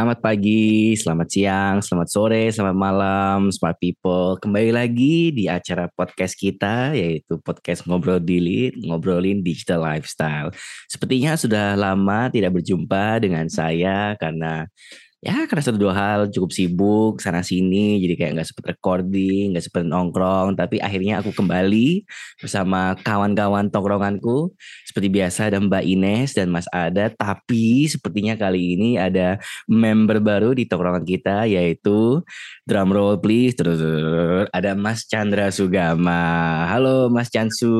Selamat pagi, selamat siang, selamat sore, selamat malam, smart people. Kembali lagi di acara podcast kita, yaitu podcast Ngobrol Dilit, ngobrolin digital lifestyle. Sepertinya sudah lama tidak berjumpa dengan saya karena ya karena satu dua hal cukup sibuk sana sini jadi kayak nggak sempet recording nggak sempet nongkrong tapi akhirnya aku kembali bersama kawan-kawan tongkronganku seperti biasa ada Mbak Ines dan Mas Ada tapi sepertinya kali ini ada member baru di tongkrongan kita yaitu drum roll please. Terus ada Mas Chandra Sugama. Halo Mas Chansu.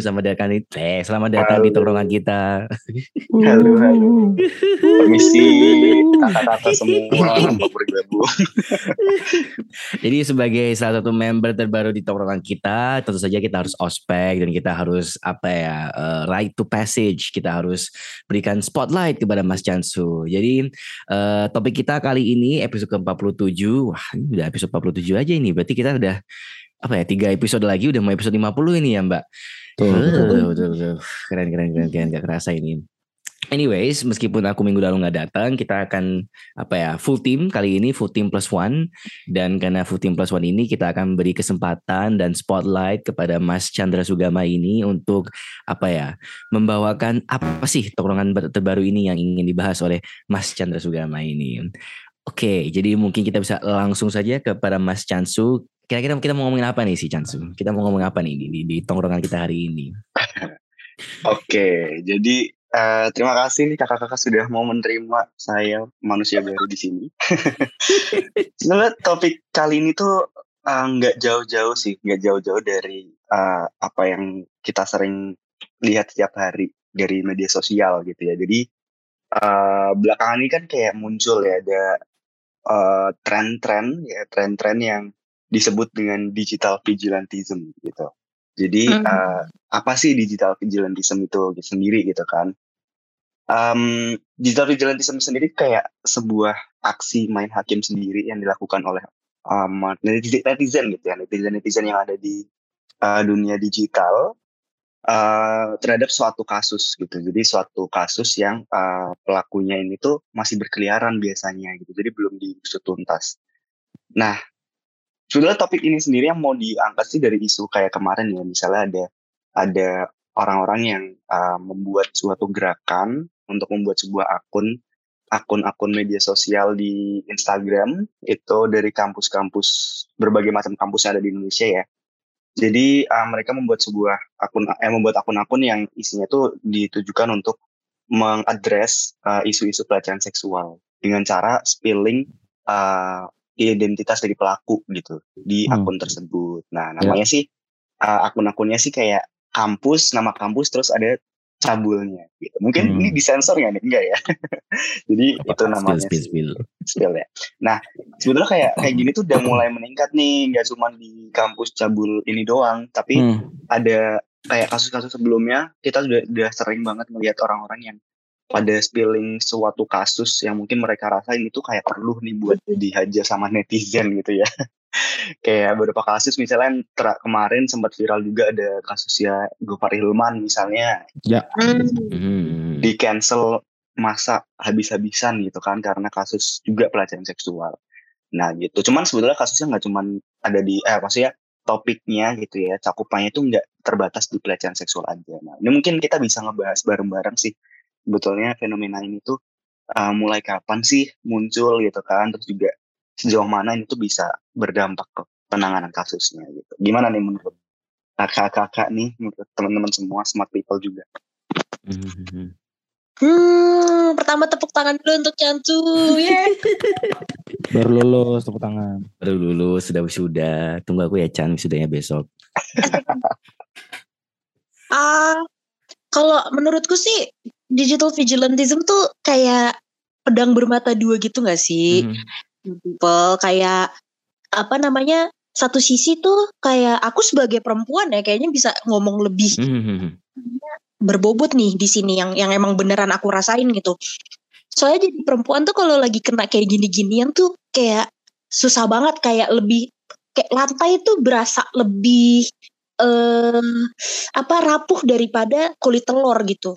Selamat datang di eh, selamat datang halo. di tongkrongan kita. Halo halo. Permisi kakak-kakak semua. Jadi sebagai salah satu member terbaru di tongkrongan kita, tentu saja kita harus ospek dan kita harus apa ya uh, right to passage. Kita harus berikan spotlight kepada Mas Chansu. Jadi uh, topik kita kali ini episode ke-47. Wah, ini udah episode 47 aja ini. Berarti kita udah apa ya tiga episode lagi udah mau episode 50 ini ya Mbak. Betul, betul, betul, betul. Keren, keren, keren, keren. Gak kerasa ini. Anyways, meskipun aku minggu lalu nggak datang, kita akan apa ya full team kali ini full team plus one dan karena full team plus one ini kita akan beri kesempatan dan spotlight kepada Mas Chandra Sugama ini untuk apa ya membawakan apa sih tongkrongan terbaru ini yang ingin dibahas oleh Mas Chandra Sugama ini. Oke, jadi mungkin kita bisa langsung saja kepada Mas Chansu. Kira-kira kita mau ngomongin apa nih sih Chansu? Kita mau ngomongin apa nih di, di, di tongkrongan kita hari ini? Oke, jadi Uh, terima kasih nih kakak-kakak sudah mau menerima saya manusia baru di sini. Sebenarnya topik kali ini tuh eh, nggak uh, jauh-jauh sih, nggak jauh-jauh dari uh, apa yang kita sering lihat setiap hari dari media sosial gitu ya. Jadi uh, belakangan ini kan kayak muncul ya ada uh, tren-tren ya tren-tren yang disebut dengan digital vigilantism gitu. Jadi mm. uh, apa sih digital vigilantism itu sendiri gitu kan? Um, digital vigilantism sendiri kayak sebuah aksi main hakim sendiri yang dilakukan oleh um, netizen gitu ya netizen-netizen yang ada di uh, dunia digital uh, terhadap suatu kasus gitu. Jadi suatu kasus yang uh, pelakunya ini tuh masih berkeliaran biasanya gitu. Jadi belum diusut tuntas. Nah, Sebenarnya topik ini sendiri yang mau diangkat sih dari isu kayak kemarin ya, misalnya ada ada orang-orang yang uh, membuat suatu gerakan untuk membuat sebuah akun akun-akun media sosial di Instagram itu dari kampus-kampus berbagai macam kampus yang ada di Indonesia ya. Jadi uh, mereka membuat sebuah akun eh membuat akun-akun yang isinya tuh ditujukan untuk mengadres isu isu-isu pelecehan seksual dengan cara spilling uh, identitas dari pelaku gitu di hmm. akun tersebut. Nah, ya. namanya yeah. sih uh, akun-akunnya sih kayak kampus, nama kampus terus ada cabulnya gitu. Mungkin hmm. ini disensor nggak nih? Enggak ya. Jadi Apa, itu namanya spill, spill, spill. ya. Nah, sebetulnya kayak kayak gini tuh udah mulai meningkat nih, nggak cuma di kampus cabul ini doang, tapi hmm. ada kayak kasus-kasus sebelumnya kita sudah udah sering banget melihat orang-orang yang pada spilling suatu kasus yang mungkin mereka rasain itu kayak perlu nih buat dihajar sama netizen gitu ya. kayak beberapa kasus misalnya ter- kemarin sempat viral juga ada kasus ya Gopar Hilman misalnya. Ya. Hmm. Di cancel masa habis-habisan gitu kan karena kasus juga pelecehan seksual. Nah gitu. Cuman sebetulnya kasusnya nggak cuman ada di eh maksudnya topiknya gitu ya cakupannya itu nggak terbatas di pelecehan seksual aja. Nah ini mungkin kita bisa ngebahas bareng-bareng sih sebetulnya fenomena ini tuh uh, mulai kapan sih muncul gitu kan terus juga sejauh mana ini tuh bisa berdampak ke penanganan kasusnya gitu gimana nih menurut kakak-kakak nih menurut teman-teman semua smart people juga Hmm, pertama tepuk tangan dulu untuk Cancu, yeah. Baru lulus tepuk tangan. Baru lulus, sudah sudah. Tunggu aku ya Chan, sudahnya besok. Ah, uh, kalau menurutku sih digital vigilantism tuh kayak pedang bermata dua gitu gak sih? Hmm. People kayak apa namanya? Satu sisi tuh kayak aku sebagai perempuan ya kayaknya bisa ngomong lebih hmm. berbobot nih di sini yang yang emang beneran aku rasain gitu. Soalnya jadi perempuan tuh kalau lagi kena kayak gini-ginian tuh kayak susah banget kayak lebih kayak lantai itu berasa lebih eh apa rapuh daripada kulit telur gitu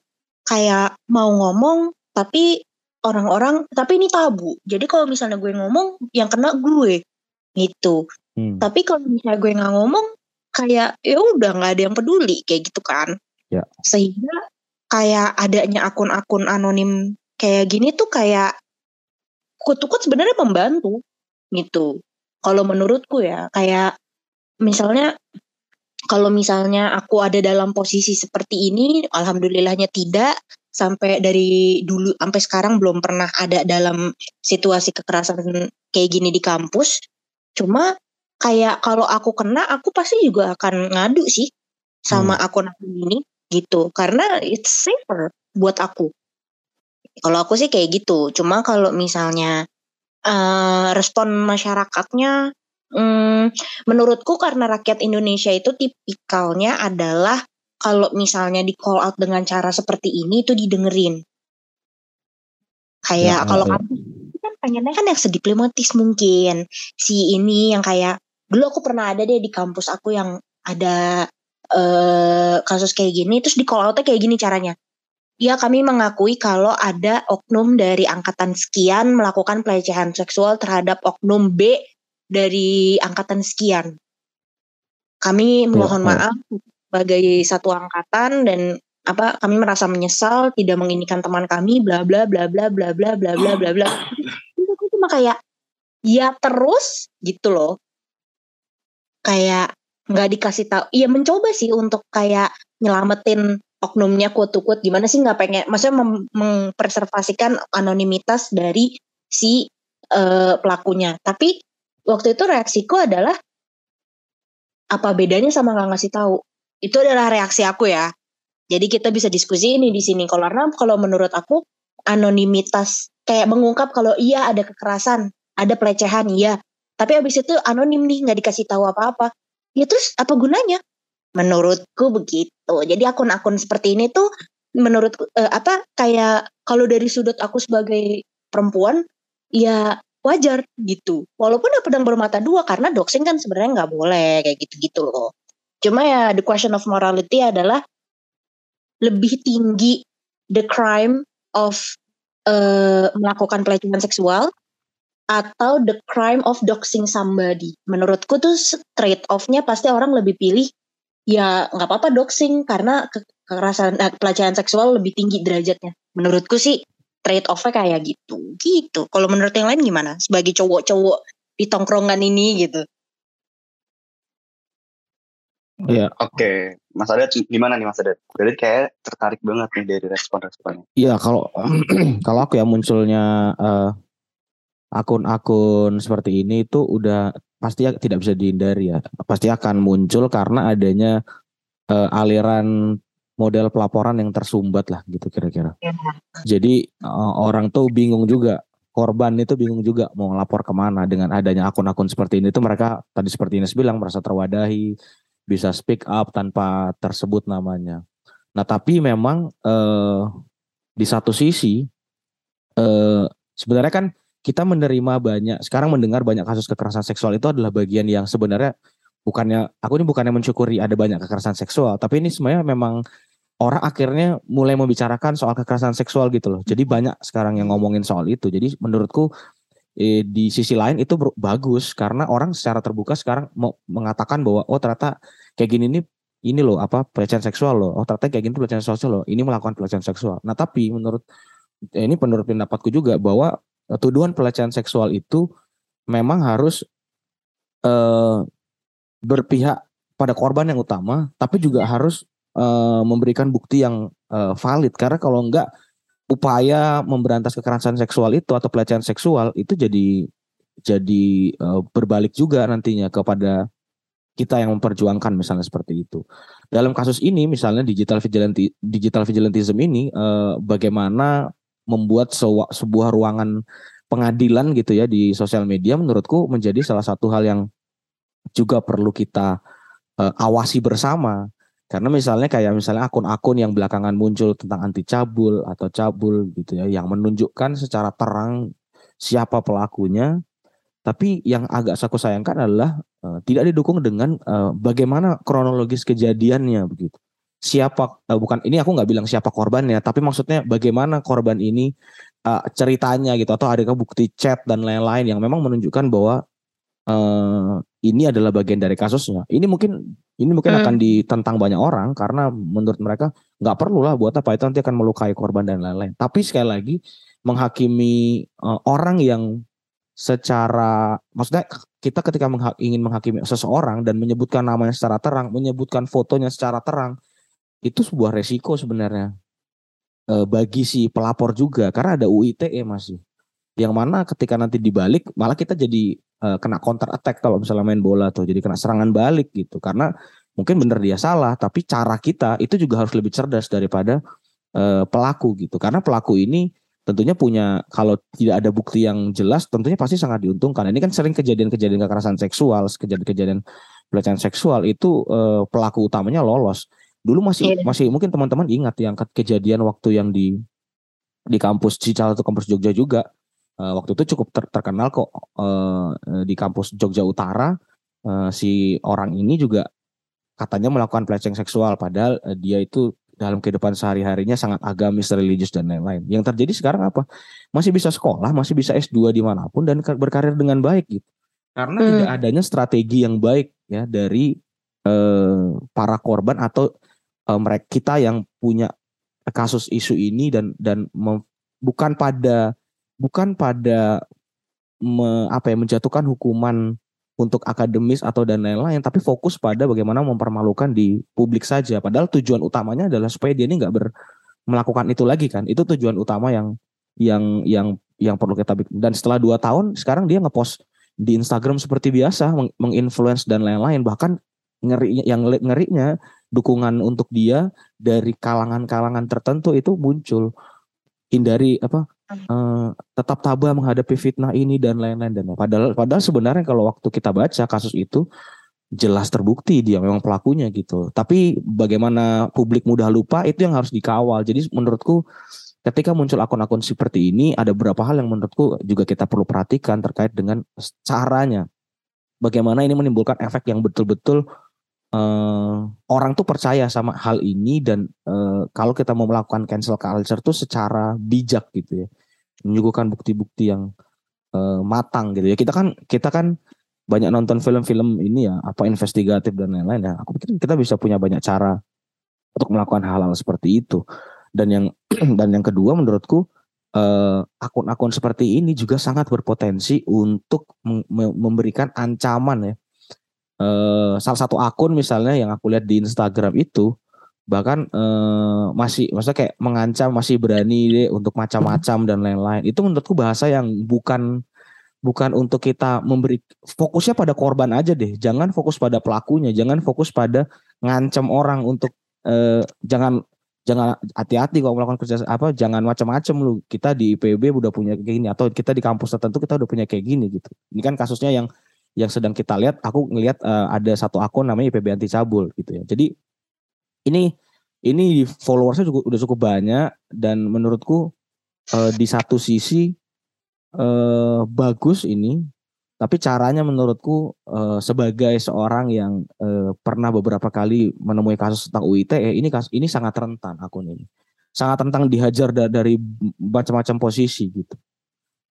kayak mau ngomong tapi orang-orang tapi ini tabu. Jadi kalau misalnya gue ngomong yang kena gue. Gitu. Hmm. tapi kalau misalnya gue nggak ngomong kayak ya udah nggak ada yang peduli. Kayak gitu kan. Ya. sehingga kayak adanya akun-akun anonim kayak gini tuh kayak kutukut sebenarnya membantu. Gitu. Kalau menurutku ya kayak misalnya kalau misalnya aku ada dalam posisi seperti ini alhamdulillahnya tidak sampai dari dulu sampai sekarang belum pernah ada dalam situasi kekerasan kayak gini di kampus. Cuma kayak kalau aku kena aku pasti juga akan ngadu sih sama hmm. akun-akun ini gitu karena it's safer buat aku. Kalau aku sih kayak gitu. Cuma kalau misalnya uh, respon masyarakatnya Hmm, menurutku karena rakyat Indonesia itu tipikalnya adalah kalau misalnya di call out dengan cara seperti ini itu didengerin. Kayak ya, kalau ya. kamu kan pengennya kan yang sediplomatis mungkin. Si ini yang kayak dulu aku pernah ada deh di kampus aku yang ada uh, kasus kayak gini terus di call outnya kayak gini caranya. Ya kami mengakui kalau ada oknum dari angkatan sekian melakukan pelecehan seksual terhadap oknum B dari angkatan sekian. Kami mohon ya, maaf sebagai satu angkatan dan apa kami merasa menyesal tidak menginikan teman kami bla bla bla bla bla bla bla bla bla bla. Itu cuma kayak ya terus? Gitu loh. Kayak nggak dikasih tahu ya mencoba sih untuk kayak nyelamatin oknumnya quote gimana sih nggak pengen maksudnya mem mempreservasikan anonimitas dari si uh, pelakunya. Tapi waktu itu reaksiku adalah apa bedanya sama nggak ngasih tahu itu adalah reaksi aku ya. Jadi kita bisa diskusi ini di sini. Kalau karena kalau menurut aku anonimitas kayak mengungkap kalau iya ada kekerasan, ada pelecehan, iya. Tapi abis itu anonim nih nggak dikasih tahu apa-apa. Ya terus apa gunanya? Menurutku begitu. Jadi akun-akun seperti ini tuh menurut eh, apa kayak kalau dari sudut aku sebagai perempuan ya wajar gitu. Walaupun ya pedang bermata dua karena doxing kan sebenarnya nggak boleh kayak gitu-gitu loh. Cuma ya the question of morality adalah lebih tinggi the crime of uh, melakukan pelecehan seksual atau the crime of doxing somebody. Menurutku tuh trade off-nya pasti orang lebih pilih ya nggak apa-apa doxing karena kekerasan eh, pelecehan seksual lebih tinggi derajatnya. Menurutku sih trade off-nya kayak gitu. Gitu. Kalau menurut yang lain gimana? Sebagai cowok-cowok di tongkrongan ini gitu. Iya. Oke, Mas Adet gimana nih Mas Adet? Jadi kayak tertarik banget nih dari respon-responnya. Iya, kalau kalau aku ya munculnya uh, akun-akun seperti ini itu udah pasti ya tidak bisa dihindari ya. Pasti akan muncul karena adanya uh, aliran model pelaporan yang tersumbat lah gitu kira-kira. Ya. Jadi uh, orang tuh bingung juga korban itu bingung juga mau ngelapor ke mana dengan adanya akun-akun seperti ini tuh mereka tadi seperti Ines bilang merasa terwadahi bisa speak up tanpa tersebut namanya. Nah tapi memang eh, di satu sisi eh, sebenarnya kan kita menerima banyak sekarang mendengar banyak kasus kekerasan seksual itu adalah bagian yang sebenarnya bukannya aku ini bukannya mensyukuri ada banyak kekerasan seksual tapi ini sebenarnya memang orang akhirnya mulai membicarakan soal kekerasan seksual gitu loh. Jadi banyak sekarang yang ngomongin soal itu. Jadi menurutku eh, di sisi lain itu bagus. Karena orang secara terbuka sekarang mau mengatakan bahwa oh ternyata kayak gini nih ini loh apa pelecehan seksual loh. Oh ternyata kayak gini pelecehan seksual loh. Ini melakukan pelecehan seksual. Nah tapi menurut eh, ini menurut pendapatku juga bahwa eh, tuduhan pelecehan seksual itu memang harus eh, berpihak pada korban yang utama tapi juga harus eh, memberikan bukti yang eh, valid karena kalau enggak upaya memberantas kekerasan seksual itu atau pelecehan seksual itu jadi jadi uh, berbalik juga nantinya kepada kita yang memperjuangkan misalnya seperti itu. Dalam kasus ini misalnya digital vigilante digital vigilantism ini eh, bagaimana membuat sebuah ruangan pengadilan gitu ya di sosial media menurutku menjadi salah satu hal yang juga perlu kita eh, awasi bersama. Karena misalnya kayak misalnya akun-akun yang belakangan muncul tentang anti cabul atau cabul gitu ya yang menunjukkan secara terang siapa pelakunya tapi yang agak aku sayangkan adalah uh, tidak didukung dengan uh, bagaimana kronologis kejadiannya begitu. Siapa uh, bukan ini aku nggak bilang siapa korbannya, tapi maksudnya bagaimana korban ini uh, ceritanya gitu atau adakah bukti chat dan lain-lain yang memang menunjukkan bahwa uh, ini adalah bagian dari kasusnya. Ini mungkin ini mungkin hmm. akan ditentang banyak orang karena menurut mereka nggak perlu lah buat apa itu nanti akan melukai korban dan lain-lain. Tapi sekali lagi menghakimi uh, orang yang secara maksudnya kita ketika mengha ingin menghakimi seseorang dan menyebutkan namanya secara terang, menyebutkan fotonya secara terang, itu sebuah resiko sebenarnya e, bagi si pelapor juga karena ada UITE masih. Yang mana ketika nanti dibalik malah kita jadi e, kena counter attack kalau misalnya main bola tuh, jadi kena serangan balik gitu karena mungkin benar dia salah, tapi cara kita itu juga harus lebih cerdas daripada e, pelaku gitu. Karena pelaku ini tentunya punya kalau tidak ada bukti yang jelas tentunya pasti sangat diuntungkan. Ini kan sering kejadian-kejadian kekerasan seksual, kejadian-kejadian pelecehan seksual itu eh, pelaku utamanya lolos. Dulu masih yeah. masih mungkin teman-teman ingat yang kejadian waktu yang di di kampus di salah satu kampus Jogja juga. Eh, waktu itu cukup ter, terkenal kok eh, di kampus Jogja Utara eh, si orang ini juga katanya melakukan pelecehan seksual padahal eh, dia itu dalam kehidupan sehari-harinya sangat agamis, religius dan lain-lain. Yang terjadi sekarang apa? Masih bisa sekolah, masih bisa S2 di mana pun dan berkarir dengan baik gitu. Karena hmm. tidak adanya strategi yang baik ya dari eh, para korban atau eh, mereka kita yang punya kasus isu ini dan dan mem, bukan pada bukan pada me, apa ya menjatuhkan hukuman untuk akademis atau dan lain-lain, tapi fokus pada bagaimana mempermalukan di publik saja. Padahal tujuan utamanya adalah supaya dia ini nggak ber melakukan itu lagi kan. Itu tujuan utama yang yang yang yang perlu kita bikin. Dan setelah dua tahun, sekarang dia ngepost di Instagram seperti biasa, menginfluence dan lain-lain. Bahkan ngerinya yang ngerinya dukungan untuk dia dari kalangan-kalangan tertentu itu muncul. Hindari apa uh, tetap tabah menghadapi fitnah ini dan lain-lain dan padahal padahal sebenarnya kalau waktu kita baca kasus itu jelas terbukti dia memang pelakunya gitu. Tapi bagaimana publik mudah lupa itu yang harus dikawal. Jadi menurutku ketika muncul akun-akun seperti ini ada beberapa hal yang menurutku juga kita perlu perhatikan terkait dengan caranya. Bagaimana ini menimbulkan efek yang betul-betul uh, orang tuh percaya sama hal ini dan uh, kalau kita mau melakukan cancel culture tuh secara bijak gitu ya menyuguhkan bukti-bukti yang uh, matang gitu ya. Kita kan kita kan banyak nonton film-film ini ya, apa investigatif dan lain-lain ya. Aku pikir kita bisa punya banyak cara untuk melakukan hal-hal seperti itu. Dan yang dan yang kedua menurutku akun akun-akun seperti ini juga sangat berpotensi untuk memberikan ancaman ya. Uh, salah satu akun misalnya yang aku lihat di Instagram itu bahkan uh, masih maksudnya kayak mengancam masih berani deh untuk macam-macam dan lain-lain. Itu menurutku bahasa yang bukan bukan untuk kita memberi fokusnya pada korban aja deh. Jangan fokus pada pelakunya jangan fokus pada ngancam orang untuk uh, jangan jangan hati-hati kalau melakukan kerja apa jangan macam-macam lu. Kita di IPB udah punya kayak gini atau kita di kampus tertentu kita udah punya kayak gini gitu. Ini kan kasusnya yang yang sedang kita lihat aku ngelihat uh, ada satu akun namanya IPB anti cabul gitu ya. Jadi ini ini followersnya juga udah cukup banyak dan menurutku uh, di satu sisi uh, bagus ini tapi caranya menurutku uh, sebagai seorang yang uh, pernah beberapa kali menemui kasus tentang UITE ini kasus ini sangat rentan akun ini. Sangat rentan dihajar da dari macam-macam posisi gitu.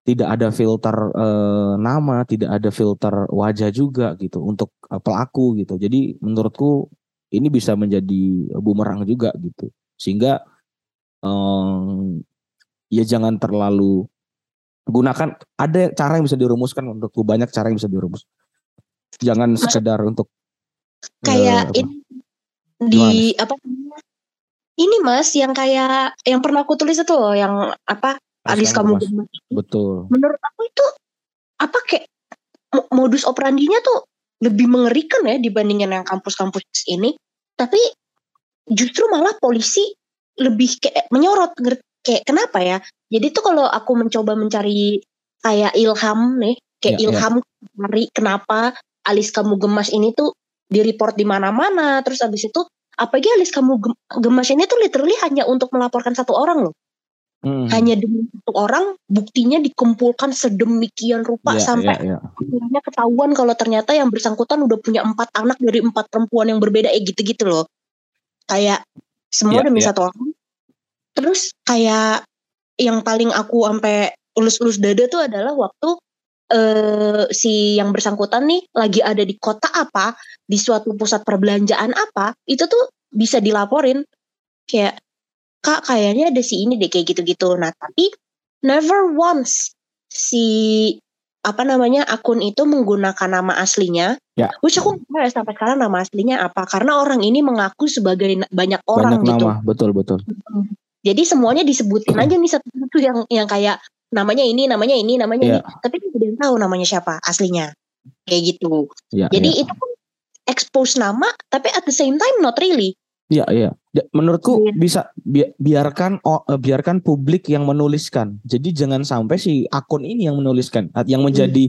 Tidak ada filter uh, nama tidak ada filter wajah juga gitu untuk uh, pelaku gitu. Jadi menurutku ini bisa menjadi bumerang juga gitu. Sehingga um, ya jangan terlalu gunakan ada cara yang bisa dirumuskan untukku banyak cara yang bisa dirumus. Jangan Mas, sekedar untuk kayak uh, ini di Gimana? apa ini mas yang kayak yang pernah aku tulis itu loh yang apa alis kamu betul. Menurut aku itu apa kayak modus operandinya tuh lebih mengerikan ya dibandingin yang kampus-kampus ini. Tapi justru malah polisi lebih kayak menyorot kayak kenapa ya? Jadi tuh kalau aku mencoba mencari kayak ilham nih, kayak ya, ya. ilham ya. kenapa alis kamu gemas ini tuh di report di mana-mana, terus abis itu apalagi alis kamu gemas ini tuh literally hanya untuk melaporkan satu orang loh. Hmm. Hanya demi satu orang, buktinya dikumpulkan sedemikian rupa yeah, sampai yeah, yeah. ketahuan kalau ternyata yang bersangkutan udah punya empat anak dari empat perempuan yang berbeda, eh gitu-gitu loh. Kayak semua yeah, demi yeah. satu orang. Terus kayak yang paling aku sampai ulus-ulus dada tuh adalah waktu uh, si yang bersangkutan nih lagi ada di kota apa, di suatu pusat perbelanjaan apa, itu tuh bisa dilaporin kayak kak kayaknya ada si ini deh kayak gitu-gitu. Nah tapi never once si apa namanya akun itu menggunakan nama aslinya. Ya. Which aku nggak tahu ya sampai sekarang nama aslinya apa karena orang ini mengaku sebagai banyak orang Banyak gitu. nama, betul betul. Jadi semuanya disebutin aja nih satu-satu yang yang kayak namanya ini, namanya ini, namanya Iya. ini. Tapi tidak ada yang tahu namanya siapa aslinya. Kayak gitu. Ya, Jadi ya. itu pun expose nama, tapi at the same time not really. Iya, iya. Ya, Menurutku Iya. bisa bi- biarkan oh, biarkan publik yang menuliskan. Jadi jangan sampai si akun ini yang menuliskan, yang menjadi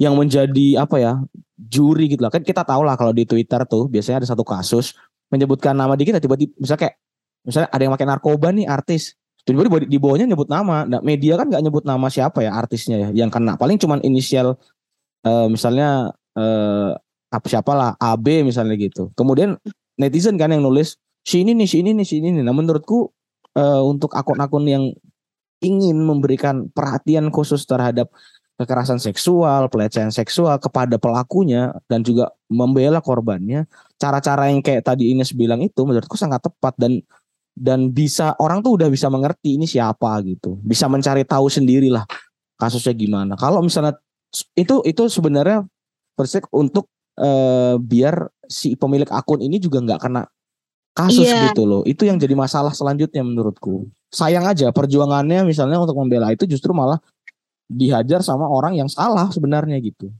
yang menjadi apa ya juri gitu lah. Kan kita tahu lah kalau di Twitter tuh biasanya ada satu kasus menyebutkan nama di kita tiba-tiba misalnya kayak misalnya ada yang pakai narkoba nih artis. Tiba-tiba di, bawahnya nyebut nama. Nah, media kan nggak nyebut nama siapa ya artisnya ya. Yang kena paling cuman inisial eh, misalnya eh apa siapalah AB misalnya gitu. Kemudian netizen kan yang nulis si ini nih si ini nih si ini nih. Nah menurutku eh, untuk akun-akun yang ingin memberikan perhatian khusus terhadap kekerasan seksual, pelecehan seksual kepada pelakunya dan juga membela korbannya, cara-cara yang kayak tadi Ines bilang itu menurutku sangat tepat dan dan bisa orang tuh udah bisa mengerti ini siapa gitu, bisa mencari tahu sendirilah kasusnya gimana. Kalau misalnya itu itu sebenarnya persek untuk eh, biar si pemilik akun ini juga nggak kena kasus Iya. gitu loh. Itu yang jadi masalah selanjutnya menurutku. Sayang aja perjuangannya misalnya untuk membela itu justru malah dihajar sama orang yang salah sebenarnya gitu.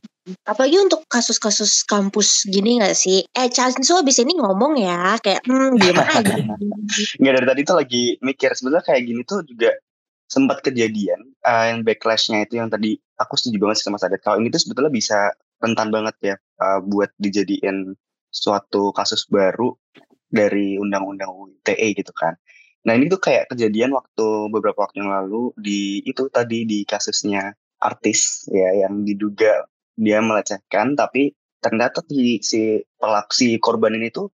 Apalagi untuk kasus-kasus kampus gini gak sih? Eh, Chansu abis ini ngomong ya, kayak hmm diem aja. Nggak dari tadi tuh lagi mikir sebenarnya kayak gini tuh juga sempat kejadian eh, yang backlashnya itu yang tadi aku setuju banget sih sama Sadat. Kalau ini tuh sebetulnya bisa rentan banget ya eh, buat dijadiin suatu kasus baru dari undang-undang UITE gitu kan. Nah ini tuh kayak kejadian waktu beberapa waktu yang lalu di itu tadi di kasusnya artis ya yang diduga dia melecehkan tapi ternyata si si pelak si korban ini tuh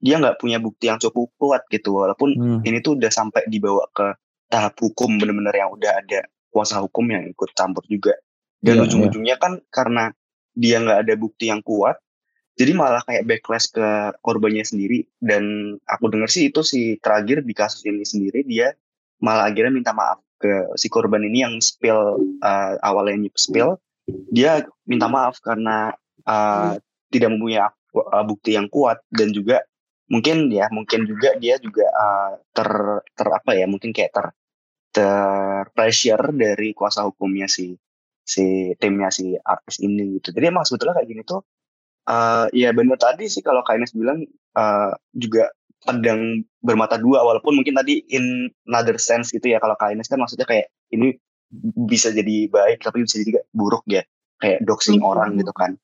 dia nggak punya bukti yang cukup kuat gitu walaupun Hmm. ini tuh udah sampai dibawa ke tahap hukum bener-bener yang udah ada kuasa hukum yang ikut campur juga dan Iya, ujung-ujungnya kan karena dia nggak ada bukti yang kuat jadi malah kayak backlash ke korbannya sendiri. Dan aku dengar sih itu si terakhir di kasus ini sendiri dia malah akhirnya minta maaf ke si korban ini yang spill uh, awalnya spill. Dia minta maaf karena uh, tidak mempunyai uh, bukti yang kuat dan juga mungkin ya mungkin juga dia juga uh, ter ter apa ya mungkin kayak ter ter pressure dari kuasa hukumnya si si timnya si artis ini gitu. Jadi emang sebetulnya kayak gini tuh uh, ya benar tadi sih kalau Kak Ines bilang uh, juga pedang bermata dua walaupun mungkin tadi in another sense gitu ya. Kalau Kak Ines kan maksudnya kayak ini bisa jadi baik tapi bisa juga buruk ya. Kayak doxing Hmm. orang gitu kan.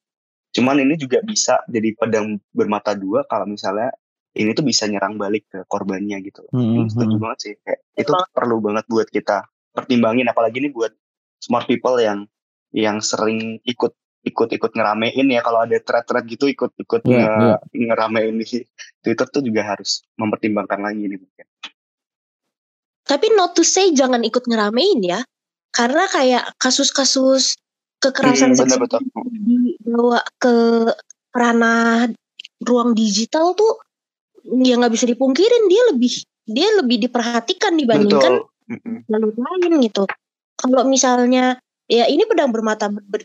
Cuman ini juga bisa jadi pedang bermata dua kalau misalnya ini tuh bisa nyerang balik ke korbannya gitu. Hmm, ini setuju hmm. banget sih. Kayak itu perlu banget buat kita pertimbangin. Apalagi ini buat smart people yang yang sering ikut ikut ikut ngeramein ya kalau ada thread-thread gitu ikut ikut Iya, nge- iya. ngeramein di Twitter tuh juga harus mempertimbangkan lagi nih mungkin. Tapi not to say jangan ikut ngeramein ya. Karena kayak kasus-kasus kekerasan Hmm, seksual betul. dibawa ke ranah ruang digital tuh ya nggak bisa dipungkirin dia lebih dia lebih diperhatikan dibandingkan jalur lain gitu. Kalau misalnya ya ini pedang bermata ber,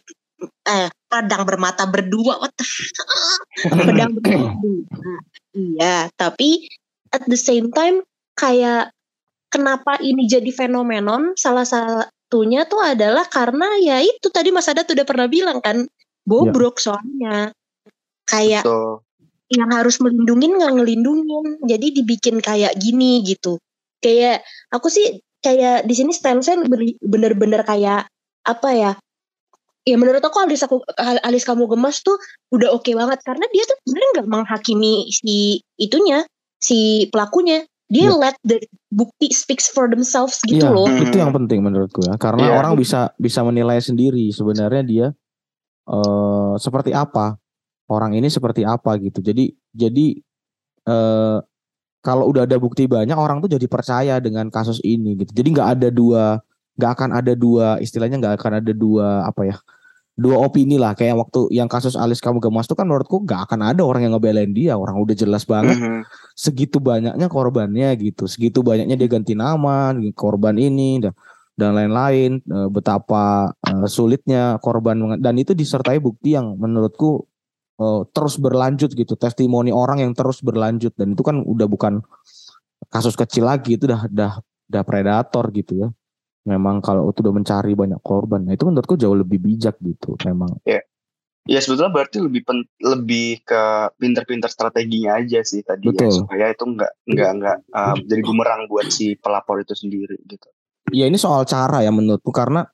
eh pedang bermata berdua what the fuck? pedang bermata berdua. Iya, tapi at the same time kayak kenapa ini jadi fenomenon salah satunya tuh adalah karena ya itu tadi Mas Adat udah pernah bilang kan bobrok soalnya kayak Betul. yang harus melindungin nggak ngelindungin jadi dibikin kayak gini gitu kayak aku sih kayak di sini stance bener-bener kayak apa ya ya menurut aku alis aku alis kamu gemas tuh udah oke banget karena dia tuh sebenarnya nggak menghakimi si itunya si pelakunya dia Iya. let the bukti speaks for themselves gitu Iya, loh itu yang penting menurutku ya. Karena Iya. orang bisa bisa menilai sendiri sebenarnya dia eh seperti apa orang ini seperti apa gitu. Jadi jadi eh kalau udah ada bukti banyak orang tuh jadi percaya dengan kasus ini gitu. Jadi nggak ada dua nggak akan ada dua istilahnya nggak akan ada dua apa ya dua opini lah. Kayak waktu yang kasus alis kamu gemas tuh kan menurutku nggak akan ada orang yang ngebelain dia. Orang udah jelas banget mm -hmm. segitu banyaknya korbannya gitu. Segitu banyaknya dia ganti nama korban ini dan dan lain-lain eh, betapa uh, sulitnya korban dan itu disertai bukti yang menurutku uh, terus berlanjut gitu. Testimoni orang yang terus berlanjut. Dan itu kan udah bukan kasus kecil lagi itu udah udah udah predator gitu ya memang kalau itu udah mencari banyak korban. Nah itu menurutku jauh lebih bijak gitu memang. Ya. Ya sebetulnya berarti lebih pen, lebih ke pinter-pinter strateginya aja sih tadi ya supaya itu enggak enggak enggak uh, jadi bumerang buat si pelapor itu sendiri gitu. Ya ini soal cara ya menurutku karena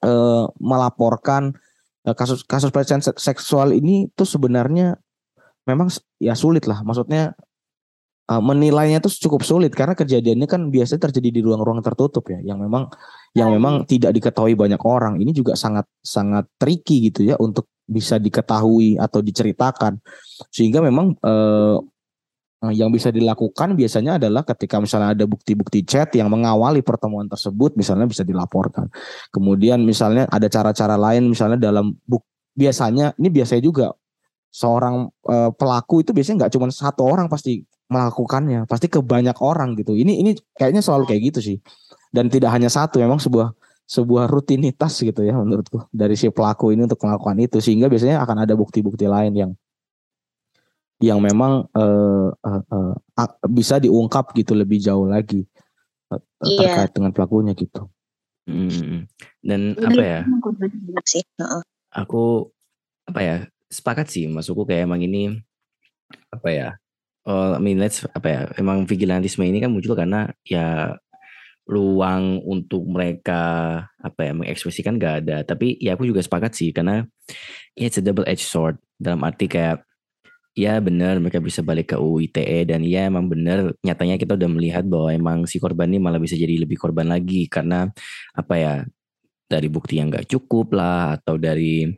uh, melaporkan uh, kasus kasus pelecehan seksual ini tuh sebenarnya memang ya sulit lah. Maksudnya uh, menilainya tuh cukup sulit karena kejadiannya kan biasanya terjadi di ruang-ruang tertutup ya yang memang yang iya. memang tidak diketahui banyak orang ini juga sangat sangat tricky gitu ya untuk bisa diketahui atau diceritakan sehingga memang uh, yang bisa dilakukan biasanya adalah ketika misalnya ada bukti-bukti chat yang mengawali pertemuan tersebut misalnya bisa dilaporkan. Kemudian misalnya ada cara-cara lain misalnya dalam buk biasanya ini biasanya juga seorang uh, pelaku itu biasanya nggak cuma satu orang pasti melakukannya pasti ke banyak orang gitu ini ini kayaknya selalu kayak gitu sih dan tidak hanya satu memang sebuah sebuah rutinitas gitu ya menurutku dari si pelaku ini untuk melakukan itu sehingga biasanya akan ada bukti-bukti lain yang yang memang uh, uh, uh, bisa diungkap gitu lebih jauh lagi uh, iya. terkait dengan pelakunya gitu. Hmm. Dan apa ya? Aku apa ya sepakat sih masukku kayak emang ini apa ya uh, I mean let's apa ya emang vigilantisme ini kan muncul karena ya ruang untuk mereka apa ya mengekspresikan gak ada. Tapi ya aku juga sepakat sih karena it's a double edged sword. Dalam arti kayak ya benar mereka bisa balik ke UU ITE dan ya emang benar nyatanya kita udah melihat bahwa emang si korban ini malah bisa jadi lebih korban lagi. Karena apa ya dari bukti yang gak cukup lah atau dari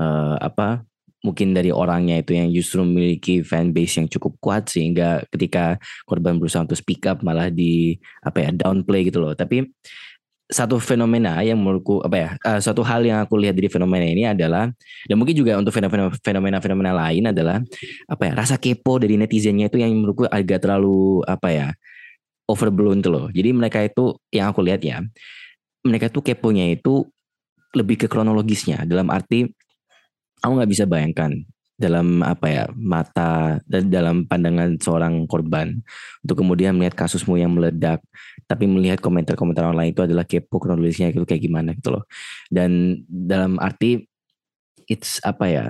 uh, apa mungkin dari orangnya itu yang justru memiliki fanbase yang cukup kuat sehingga ketika korban berusaha untuk speak up malah di apa ya downplay gitu loh. Tapi satu fenomena yang menurutku apa ya uh, satu hal yang aku lihat dari fenomena ini adalah dan mungkin juga untuk fenomena fenomena lain adalah apa ya rasa kepo dari netizennya itu yang menurutku agak terlalu apa ya overblown tuh loh. Jadi mereka itu yang aku lihat ya mereka tuh keponya itu lebih ke kronologisnya. Dalam arti aku nggak bisa bayangkan dalam apa ya mata dan dalam pandangan seorang korban untuk kemudian melihat kasusmu yang meledak tapi melihat komentar-komentar orang lain itu adalah kepo kronologisnya itu kayak gimana gitu loh. Dan dalam arti it's apa ya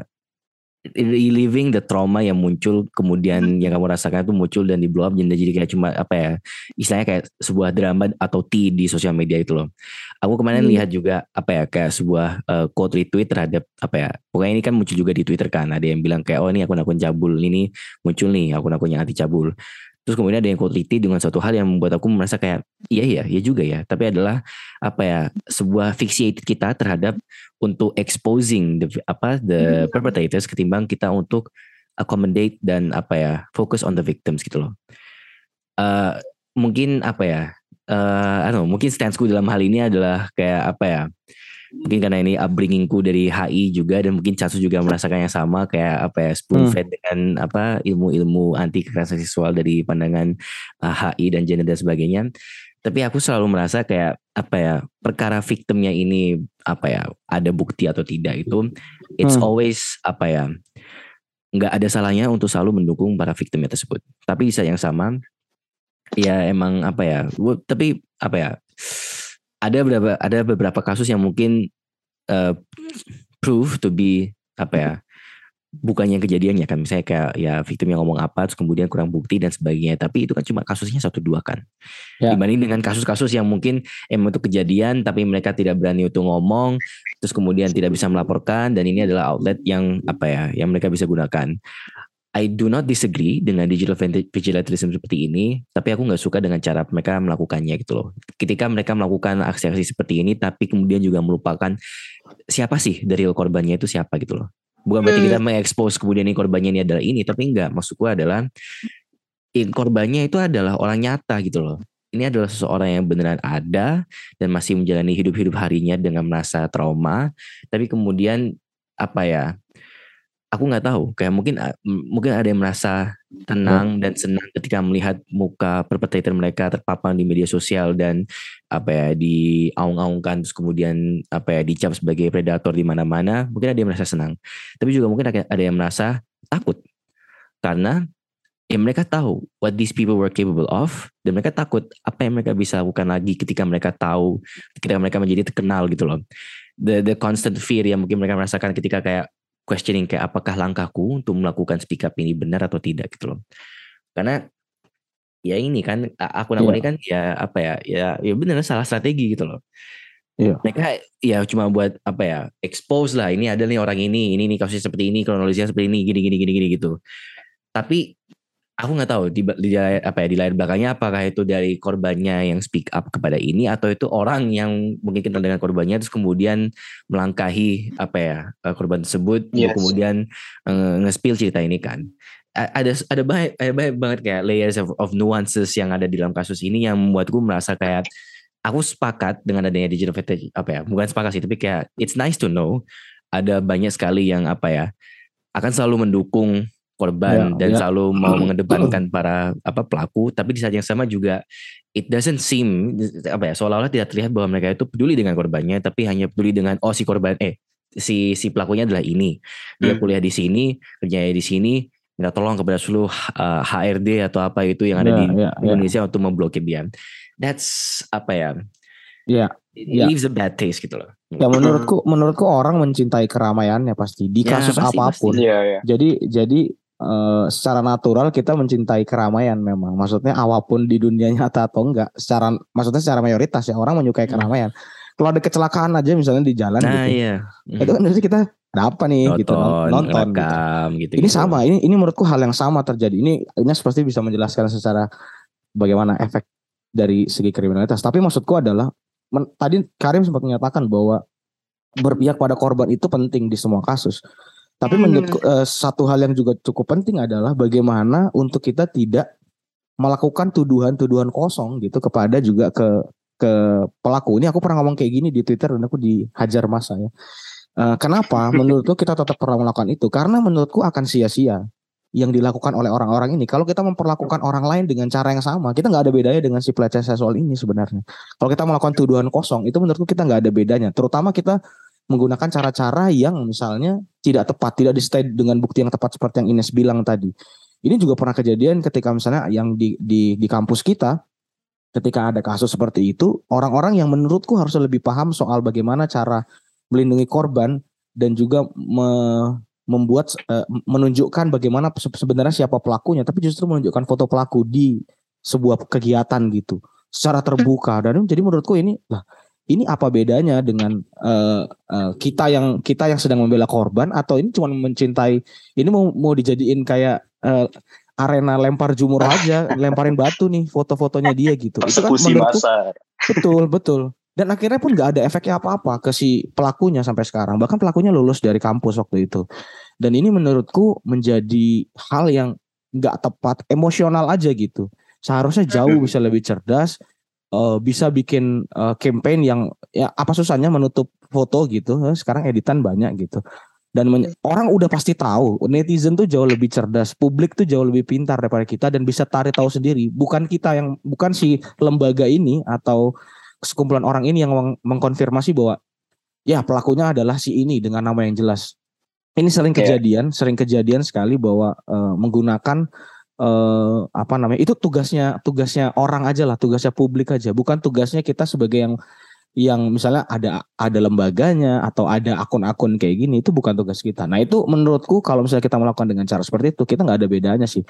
reliving the trauma yang muncul kemudian hmm. yang kamu rasakan itu muncul dan di blow up jadi jadi kayak cuma apa ya istilahnya kayak sebuah drama atau T di sosial media itu loh. Aku kemarin hmm. lihat juga apa ya kayak sebuah uh, quote retweet terhadap apa ya pokoknya ini kan muncul juga di Twitter kan ada yang bilang kayak oh ini akun-akun cabul ini muncul nih akun-akun yang anti cabul. Terus kemudian ada yang quote dengan satu hal yang membuat aku merasa kayak iya iya iya juga ya. Tapi adalah apa ya sebuah fixated kita terhadap untuk exposing the apa the hmm. perpetrators ketimbang kita untuk accommodate dan apa ya focus on the victims gitu loh. Uh, mungkin apa ya? Uh, know, mungkin stanceku dalam hal ini adalah kayak apa ya? Mungkin karena ini upbringingku dari HI juga dan mungkin Casu juga merasakan yang sama kayak apa ya spoon fed hmm. dengan apa ilmu-ilmu anti kekerasan seksual dari pandangan uh, HI dan gender dan sebagainya tapi aku selalu merasa kayak apa ya perkara victimnya ini apa ya ada bukti atau tidak itu it's hmm. always apa ya nggak ada salahnya untuk selalu mendukung para victimnya tersebut tapi di saat yang sama ya emang apa ya tapi apa ya ada beberapa ada beberapa kasus yang mungkin uh, prove to be apa ya bukannya kejadiannya kan. Misalnya kayak ya victim yang ngomong apa terus kemudian kurang bukti dan sebagainya. Tapi itu kan cuma kasusnya satu dua kan. Ya. dibanding dengan kasus-kasus yang mungkin emang itu kejadian tapi mereka tidak berani untuk ngomong terus kemudian tidak bisa melaporkan dan ini adalah outlet yang apa ya yang mereka bisa gunakan I do not disagree dengan digital vigilantism seperti ini, tapi aku nggak suka dengan cara mereka melakukannya gitu loh. Ketika mereka melakukan aksi-aksi seperti ini, tapi kemudian juga melupakan siapa sih dari korbannya itu siapa gitu loh. Bukan berarti kita hmm. mengekspos kemudian ini korbannya ini adalah ini, tapi enggak. Maksudku adalah korbannya itu adalah orang nyata gitu loh ini adalah seseorang yang beneran ada dan masih menjalani hidup-hidup harinya dengan merasa trauma tapi kemudian apa ya aku nggak tahu. Kayak mungkin mungkin ada yang merasa tenang dan senang ketika melihat muka perpetrator mereka terpapar di media sosial dan apa ya diaung-aungkan terus kemudian apa ya dicap sebagai predator di mana-mana mungkin ada yang merasa senang. Tapi juga mungkin ada yang merasa takut. Karena ya mereka tahu what these people were capable of dan mereka takut apa yang mereka bisa lakukan lagi ketika mereka tahu ketika mereka menjadi terkenal gitu loh. The the constant fear yang mungkin mereka merasakan ketika kayak questioning kayak apakah langkahku untuk melakukan speak up ini benar atau tidak gitu loh. Karena ya ini kan akun-akun yeah. ini kan ya apa ya ya ya benar salah strategi gitu loh. Yeah. Mereka ya cuma buat apa ya expose lah ini ada nih orang ini ini nih kasusnya seperti ini kronologisnya seperti ini gini gini gini gini gitu. Tapi aku nggak tahu di, di apa ya di layar belakangnya apakah itu dari korbannya yang speak up kepada ini atau itu orang yang mungkin kenal dengan korbannya terus kemudian melangkahi apa ya eh, korban tersebut yes. kemudian uh, nge-spill cerita ini kan ada ada banyak ada banyak banget kayak layers of, of nuances yang ada di dalam kasus ini yang membuatku merasa kayak aku sepakat dengan adanya digital footage apa ya bukan sepakat sih tapi kayak it's nice to know ada banyak sekali yang apa ya akan selalu mendukung korban yeah, dan yeah. selalu mau mengedepankan para apa pelaku tapi di saat yang sama juga it doesn't seem apa ya seolah-olah tidak terlihat bahwa mereka itu peduli dengan korbannya tapi hanya peduli dengan oh si korban eh si si pelakunya adalah ini dia hmm. kuliah di sini kerjanya di sini minta tolong kepada seluruh uh, HRD atau apa itu yang ada yeah, di yeah, Indonesia yeah. untuk memblokir dia that's apa ya Ya. It yeah. leaves a bad taste gitu loh. Ya menurutku menurutku orang mencintai keramaiannya pasti di ya, kasus pasti, apa pun. Pasti. Yeah, yeah. Jadi jadi uh, secara natural kita mencintai keramaian memang. Maksudnya apa pun di dunia nyata atau enggak, secara maksudnya secara mayoritas ya orang menyukai hmm. keramaian. Kalau ada kecelakaan aja misalnya di jalan nah, gitu. Iya. Itu kan jadi kita ada apa nih nonton, gitu nonton rekam, gitu. gitu. Ini sama, ini ini menurutku hal yang sama terjadi. Ini ini pasti bisa menjelaskan secara bagaimana efek dari segi kriminalitas. Tapi maksudku adalah men, tadi Karim sempat menyatakan bahwa berpihak pada korban itu penting di semua kasus. Tapi hmm. menurut uh, satu hal yang juga cukup penting adalah bagaimana untuk kita tidak melakukan tuduhan-tuduhan kosong gitu kepada juga ke ke pelaku. Ini aku pernah ngomong kayak gini di Twitter dan aku dihajar masa ya. Uh, kenapa? Menurutku kita tetap pernah melakukan itu karena menurutku akan sia-sia yang dilakukan oleh orang-orang ini. Kalau kita memperlakukan orang lain dengan cara yang sama, kita nggak ada bedanya dengan si pelecehan seksual ini sebenarnya. Kalau kita melakukan tuduhan kosong, itu menurutku kita nggak ada bedanya. Terutama kita menggunakan cara-cara yang misalnya tidak tepat, tidak disertai dengan bukti yang tepat seperti yang Ines bilang tadi. Ini juga pernah kejadian ketika misalnya yang di di di kampus kita ketika ada kasus seperti itu, orang-orang yang menurutku harus lebih paham soal bagaimana cara melindungi korban dan juga me, membuat uh, menunjukkan bagaimana sebenarnya siapa pelakunya, tapi justru menunjukkan foto pelaku di sebuah kegiatan gitu secara terbuka dan jadi menurutku ini lah ini apa bedanya dengan uh, uh, kita yang kita yang sedang membela korban atau ini cuma mencintai ini mau mau dijadiin kayak uh, arena lempar jumur aja lemparin batu nih foto-fotonya dia gitu. Itu kan menurutku betul betul. Dan akhirnya pun nggak ada efeknya apa-apa ke si pelakunya sampai sekarang. Bahkan pelakunya lulus dari kampus waktu itu. Dan ini menurutku menjadi hal yang nggak tepat emosional aja gitu. Seharusnya jauh bisa lebih cerdas uh, bisa bikin uh, campaign yang ya apa susahnya menutup foto gitu. Eh, sekarang editan banyak gitu. Dan orang udah pasti tahu netizen tuh jauh lebih cerdas publik tuh jauh lebih pintar daripada kita dan bisa tarik tahu sendiri. Bukan kita yang bukan si lembaga ini atau sekumpulan orang ini yang meng mengkonfirmasi bahwa ya pelakunya adalah si ini dengan nama yang jelas. Ini sering kejadian yeah. sering kejadian sekali bahwa uh, menggunakan eh, apa namanya itu tugasnya tugasnya orang aja lah tugasnya publik aja bukan tugasnya kita sebagai yang yang misalnya ada ada lembaganya atau ada akun-akun kayak gini itu bukan tugas kita. Nah itu menurutku kalau misalnya kita melakukan dengan cara seperti itu kita nggak ada bedanya sih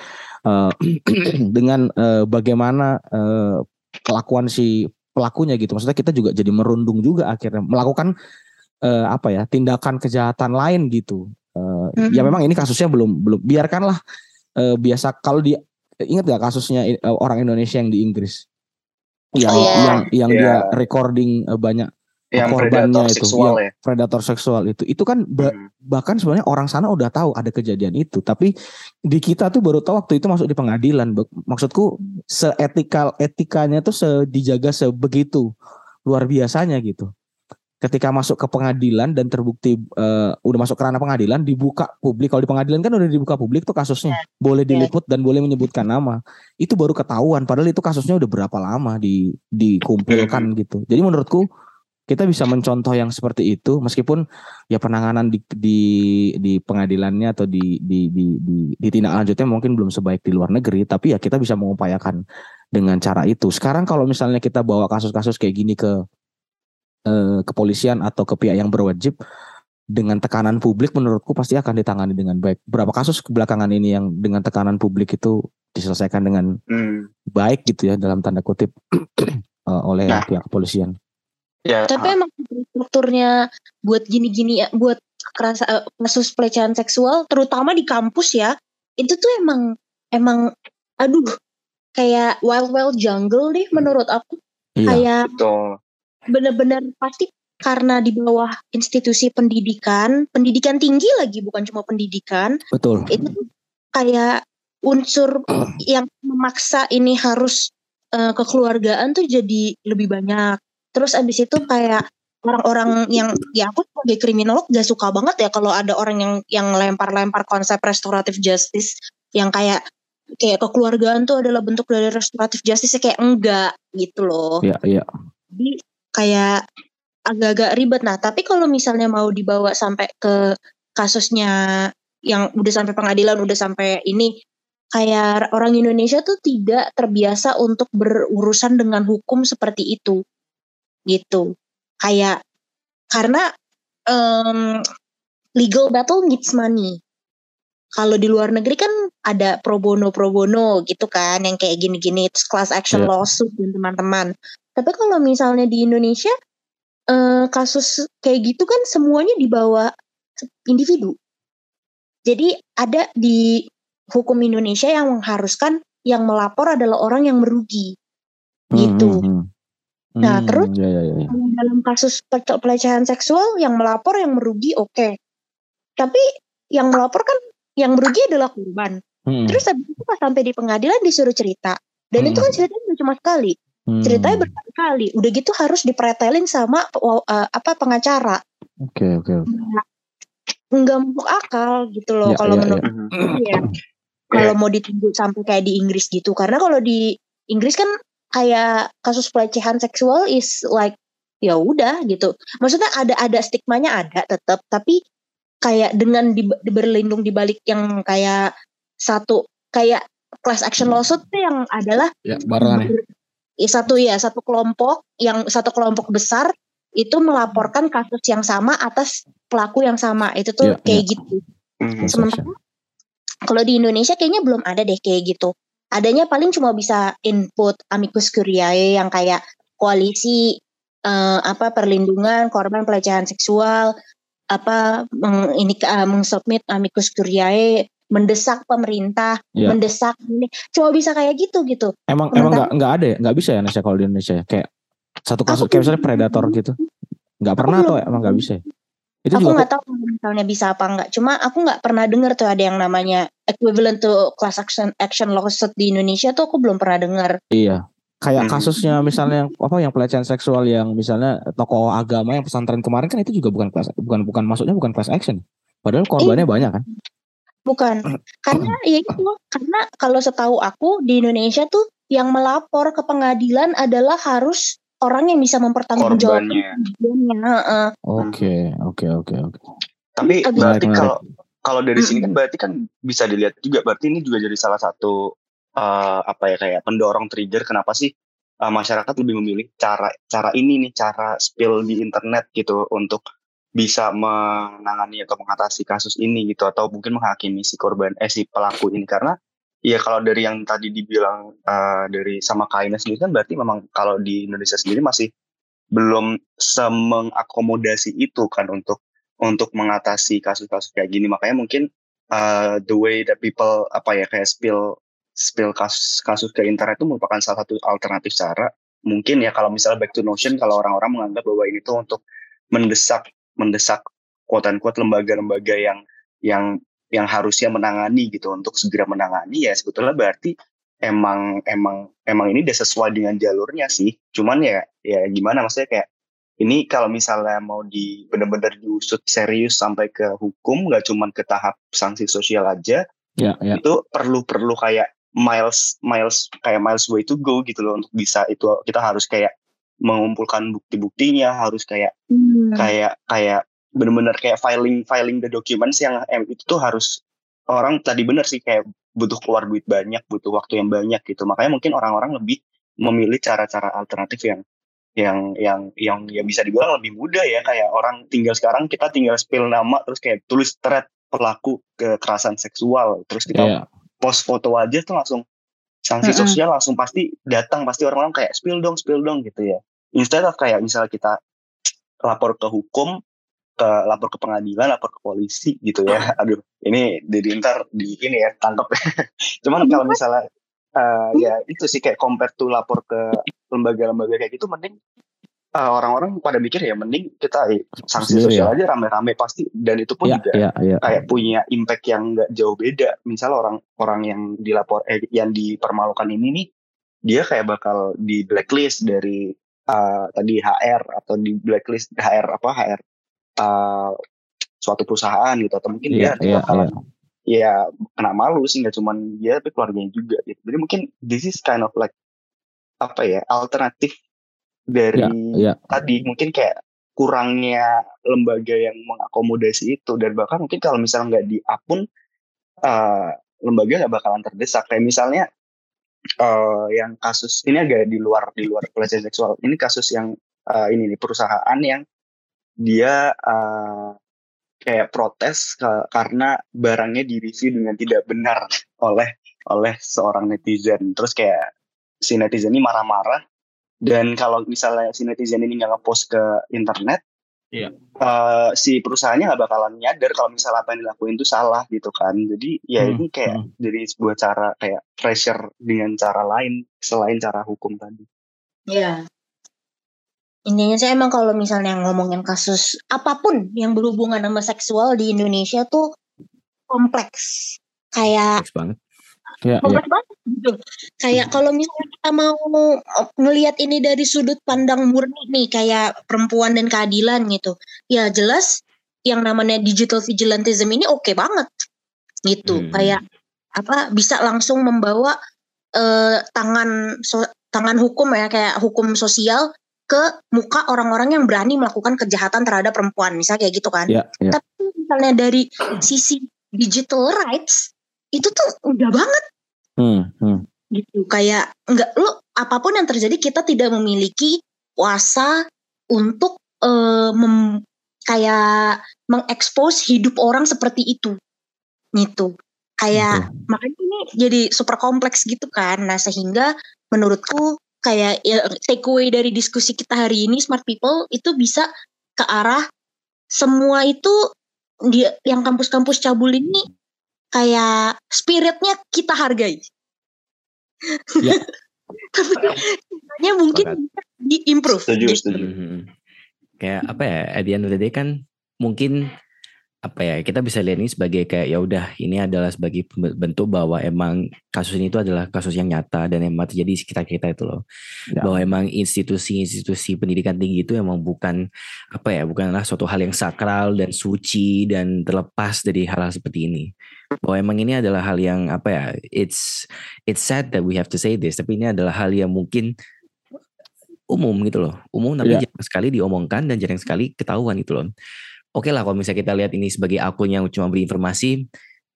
uh, dengan uh, bagaimana uh, kelakuan si pelakunya gitu. Maksudnya kita juga jadi merundung juga akhirnya melakukan uh, apa ya tindakan kejahatan lain gitu. Uh, mm -hmm. Ya memang ini kasusnya belum belum biarkanlah uh, biasa kalau di ingat gak kasusnya uh, orang Indonesia yang di Inggris yang oh, yeah. yang yang yeah. dia recording uh, banyak yang korbannya predator itu seksual yang ya. predator seksual itu itu kan ba- Mhm. bahkan sebenarnya orang sana udah tahu ada kejadian itu tapi di kita tuh baru tahu waktu itu masuk di pengadilan maksudku seetikal etikanya tuh se dijaga sebegitu luar biasanya gitu ketika masuk ke pengadilan dan terbukti eh, udah masuk ke ranah pengadilan dibuka publik. Kalau di pengadilan kan udah dibuka publik tuh kasusnya. Boleh diliput dan boleh menyebutkan nama. Itu baru ketahuan padahal itu kasusnya udah berapa lama di dikumpulkan gitu. Jadi menurutku kita bisa mencontoh yang seperti itu meskipun ya penanganan di di di pengadilannya atau di di di di, di tindak lanjutnya mungkin belum sebaik di luar negeri tapi ya kita bisa mengupayakan dengan cara itu. Sekarang kalau misalnya kita bawa kasus-kasus kayak gini ke eh, kepolisian atau ke pihak yang berwajib dengan tekanan publik menurutku pasti akan ditangani dengan baik berapa kasus belakangan ini yang dengan tekanan publik itu diselesaikan dengan Hmm. baik gitu ya dalam tanda kutip eh, oleh Nah. pihak kepolisian Ya, Tapi emang strukturnya buat gini-gini ya, buat kerasa eh, kasus pelecehan seksual, terutama di kampus ya, itu tuh emang emang, aduh, kayak wild wild jungle deh menurut aku. iya Kayak betul. Bener-bener pasti karena di bawah institusi pendidikan, pendidikan tinggi lagi bukan cuma pendidikan, betul itu kayak unsur yang memaksa ini harus eh, kekeluargaan tuh jadi lebih banyak. Terus abis itu kayak orang-orang yang ya aku sebagai kriminolog gak suka banget ya kalau ada orang yang yang lempar-lempar konsep restoratif justice yang kayak kayak kekeluargaan tuh adalah bentuk dari restoratif justice kayak enggak gitu loh. iya iya Jadi kayak agak-agak ribet. Nah, tapi kalau misalnya mau dibawa sampai ke kasusnya yang udah sampai pengadilan, udah sampai ini, kayak orang Indonesia tuh tidak terbiasa untuk berurusan dengan hukum seperti itu, gitu. Kayak karena em, legal battle needs money. Kalau di luar negeri kan ada pro bono pro bono gitu kan, yang kayak gini-gini, terus class action Iya. lawsuit dan teman-teman. Tapi kalau misalnya di Indonesia eh, kasus kayak gitu kan semuanya dibawa individu. Jadi ada di hukum Indonesia yang mengharuskan yang melapor adalah orang yang merugi. Gitu. Hmm, hmm, hmm. Nah, Hmm, terus? ya, ya, ya, ya. Dalam kasus pe- pelecehan seksual yang melapor yang merugi oke. Tapi yang melapor kan yang merugi adalah korban. Hmm, Terus habis itu pas sampai di pengadilan disuruh cerita. Dan itu kan Hmm. ceritanya cuma sekali. Hmm. Ceritanya berkali-kali. Udah gitu harus dipretelin sama uh, apa pengacara. Oke oke oke. Nggak masuk akal gitu loh Ya, kalau ya, menurut Mhm. Iya. Kalau mau ditunggu sampai kayak di Inggris gitu. Karena kalau di Inggris kan kayak kasus pelecehan seksual is like ya udah gitu. Maksudnya ada ada stigmanya ada tetap, tapi kayak dengan di, di- berlindung di balik yang kayak satu kayak class action lawsuit yang adalah Ya, barengan ya. Ya, satu ya satu kelompok yang satu kelompok besar itu melaporkan kasus yang sama atas pelaku yang sama itu tuh Iya, kayak iya. gitu. Mhm. Class Sementara kalau di Indonesia kayaknya belum ada deh kayak gitu. Adanya paling cuma bisa input amicus curiae yang kayak koalisi eh, apa perlindungan korban pelecehan seksual apa meng, ini uh, mengsubmit amicus curiae mendesak pemerintah, Iya. mendesak ini cuma bisa kayak gitu gitu. Emang emang Sementara- nggak nggak ada ya nggak bisa ya Nesya kalau di Indonesia ya kayak satu kasus kayak misalnya predator gitu nggak pernah atau belum- emang nggak bisa ya? itu aku nggak tahu misalnya bisa apa enggak. Cuma aku nggak pernah dengar tuh ada yang namanya equivalent to class action action lawsuit di Indonesia tuh aku belum pernah dengar. iya kayak Hmm. kasusnya misalnya yang apa yang pelecehan seksual yang misalnya tokoh agama yang pesantren kemarin kan itu juga bukan class bukan bukan masuknya bukan class action padahal korbannya Iya. banyak kan Bukan. Karena ya itu, karena kalau setahu aku di Indonesia tuh yang melapor ke pengadilan adalah harus orang yang bisa mempertanggungjawabkan oke oke oke oke. Tapi Abis- berarti kalau kalau dari sini kan berarti kan bisa dilihat juga. Berarti ini juga jadi salah satu eh, apa ya kayak pendorong trigger kenapa sih eh, masyarakat lebih memilih cara cara ini nih cara spill di internet gitu untuk bisa menangani atau mengatasi kasus ini gitu atau mungkin menghakimi si korban eh si pelaku ini. Karena ya kalau dari yang tadi dibilang eh, dari sama Kaina sendiri kan berarti memang kalau di Indonesia sendiri masih belum semengakomodasi itu kan untuk untuk mengatasi kasus-kasus kayak gini. Makanya mungkin uh, the way that people apa ya kayak spill spill kasus kasus ke internet itu merupakan salah satu alternatif cara. Mungkin ya kalau misalnya back to notion kalau orang-orang menganggap bahwa ini tuh untuk mendesak mendesak quote unquote lembaga-lembaga yang yang yang harusnya menangani gitu. Untuk segera menangani ya sebetulnya berarti emang emang emang ini udah sesuai dengan jalurnya sih. Cuman ya ya gimana? Maksudnya kayak ini kalau misalnya mau di benar-benar diusut serius sampai ke hukum nggak cuman ke tahap sanksi sosial aja ya, ya. itu perlu perlu kayak miles miles kayak miles way to go gitu loh untuk bisa itu kita harus kayak mengumpulkan bukti-buktinya harus kayak hmm. kayak kayak benar-benar kayak filing filing the documents yang itu tuh harus orang tadi benar sih kayak butuh keluar duit banyak butuh waktu yang banyak gitu makanya mungkin orang-orang lebih memilih cara-cara alternatif yang yang yang yang ya bisa dibilang lebih mudah ya kayak orang tinggal sekarang kita tinggal spill nama terus kayak tulis thread pelaku kekerasan seksual terus kita yeah. post foto aja tuh langsung sanksi mm -hmm. sosial langsung pasti datang pasti orang-orang kayak spill dong spill dong gitu ya instead of kayak misalnya kita lapor ke hukum ke lapor ke pengadilan, lapor ke polisi gitu ya. Aduh, ini jadi ntar di ini ya tangkap. Cuman kalau misalnya uh, ya itu sih kayak compare to lapor ke lembaga-lembaga kayak gitu mending uh, orang-orang pada mikir ya mending kita eh, sanksi Sendiri sosial ya. aja rame-rame pasti dan itu pun ya, juga ya, ya. kayak punya impact yang nggak jauh beda. Misal orang-orang yang dilapor eh, yang dipermalukan ini nih dia kayak bakal di blacklist dari uh, tadi HR atau di blacklist HR apa HR uh, suatu perusahaan gitu atau mungkin yeah, dia yeah, bakalan yeah ya kena malu sih nggak cuman dia tapi keluarganya juga gitu jadi mungkin this is kind of like apa ya alternatif dari ya, ya. tadi mungkin kayak kurangnya lembaga yang mengakomodasi itu dan bahkan mungkin kalau misalnya nggak di pun uh, lembaga nggak bakalan terdesak kayak misalnya uh, yang kasus ini agak di luar di luar pelecehan seksual ini kasus yang uh, ini nih perusahaan yang dia uh, kayak protes ke, karena barangnya direview dengan tidak benar oleh oleh seorang netizen. Terus kayak si netizen ini marah-marah dan kalau misalnya si netizen ini nggak ngepost ke internet, iya. uh, si perusahaannya nggak bakalan nyadar kalau misalnya apa yang dilakuin itu salah gitu kan. Jadi ya hmm. ini kayak hmm. jadi sebuah cara kayak pressure dengan cara lain selain cara hukum tadi. Iya intinya saya emang kalau misalnya ngomongin kasus apa pun yang berhubungan sama seksual di Indonesia tuh kompleks kayak kompleks banget ya, kompleks ya. banget gitu. Kayak kalau misalnya kita mau ngelihat ini dari sudut pandang murni nih kayak perempuan dan keadilan gitu. Ya jelas yang namanya digital vigilantism ini oke okay banget. Gitu. Hmm. kayak apa bisa langsung membawa uh, tangan so, tangan hukum ya kayak hukum sosial ke muka orang-orang yang berani melakukan kejahatan terhadap perempuan. Misalnya kayak gitu kan. Yeah, yeah. tapi misalnya dari sisi digital rights itu tuh udah banget hmm, hmm. gitu kayak nggak lo apa pun yang terjadi kita tidak memiliki kuasa untuk uh, mem, kayak mengekspos hidup orang seperti itu gitu kayak okay. makanya ini jadi super kompleks gitu kan nah sehingga menurutku kayak ya, take away dari diskusi kita hari ini smart people itu bisa ke arah semua itu di yang kampus-kampus cabul ini kayak spiritnya kita hargai. Ya. Tapi hanya mungkin diimprove. Setuju, gitu. setuju. Hmm. Kayak apa ya? At the end of the day kan mungkin apa ya kita bisa lihat ini sebagai kayak ya udah ini adalah sebagai bentuk bahwa emang kasus ini itu adalah kasus yang nyata dan emang terjadi di sekitar kita itu loh ya. bahwa emang institusi-institusi pendidikan tinggi itu emang bukan apa ya bukanlah suatu hal yang sakral dan suci dan terlepas dari hal-hal seperti ini bahwa emang ini adalah hal yang apa ya it's it's sad that we have to say this tapi ini adalah hal yang mungkin umum gitu loh umum tapi ya. jarang sekali diomongkan dan jarang sekali ketahuan gitu loh oke okay lah kalau misalnya kita lihat ini sebagai akun yang cuma beri informasi,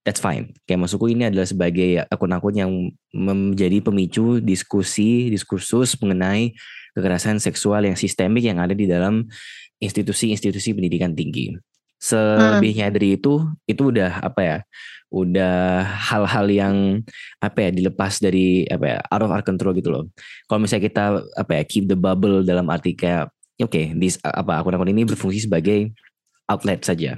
that's fine. Kayak maksudku ini adalah sebagai akun-akun yang menjadi pemicu diskusi, diskursus mengenai kekerasan seksual yang sistemik yang ada di dalam institusi-institusi pendidikan tinggi. Selebihnya dari itu, itu udah apa ya? Udah hal-hal yang apa ya dilepas dari apa ya out of our control gitu loh. Kalau misalnya kita apa ya keep the bubble dalam arti kayak oke, okay, apa akun-akun ini berfungsi sebagai outlet saja.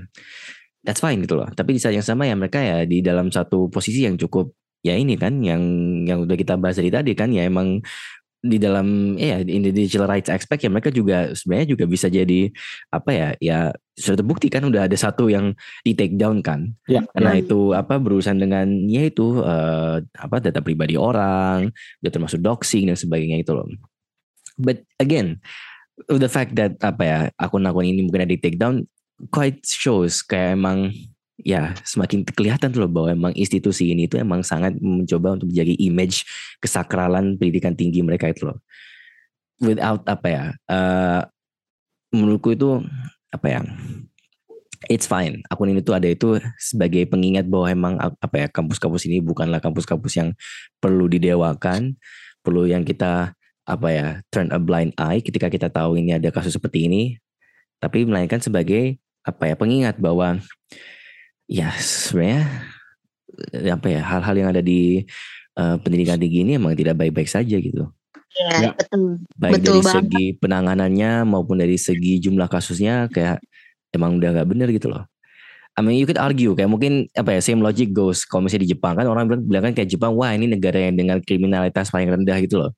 That's fine gitu loh. Tapi di saat yang sama ya mereka ya di dalam satu posisi yang cukup ya ini kan yang yang udah kita bahas dari tadi kan ya emang di dalam ya in the digital rights aspect ya mereka juga sebenarnya juga bisa jadi apa ya ya sudah terbukti kan udah ada satu yang di take down kan Ya, karena ya. itu apa berurusan dengan ya itu eh, apa data pribadi orang udah termasuk doxing dan sebagainya itu loh but again the fact that apa ya akun-akun ini mungkin ada di take down quite shows kayak emang ya semakin kelihatan loh bahwa emang institusi ini itu emang sangat mencoba untuk menjaga image kesakralan pendidikan tinggi mereka itu loh. Without apa ya eh, menurutku itu apa ya it's fine. Akun ini tuh ada itu sebagai pengingat bahwa emang apa ya kampus-kampus ini bukanlah kampus-kampus yang perlu didewakan perlu yang kita apa ya turn a blind eye ketika kita tahu ini ada kasus seperti ini tapi melainkan sebagai apa ya pengingat bahwa ya sebenarnya eh, apa ya hal-hal yang ada di eh, pendidikan tinggi ini emang tidak baik-baik saja gitu Iya, Ya. betul. baik Betul dari banget. segi penanganannya maupun dari segi jumlah kasusnya kayak emang udah nggak bener gitu loh. I mean you could argue kayak mungkin apa ya same logic goes kalau misalnya di Jepang kan orang bilang, bilang kan kayak Jepang wah ini negara yang dengan kriminalitas paling rendah gitu loh.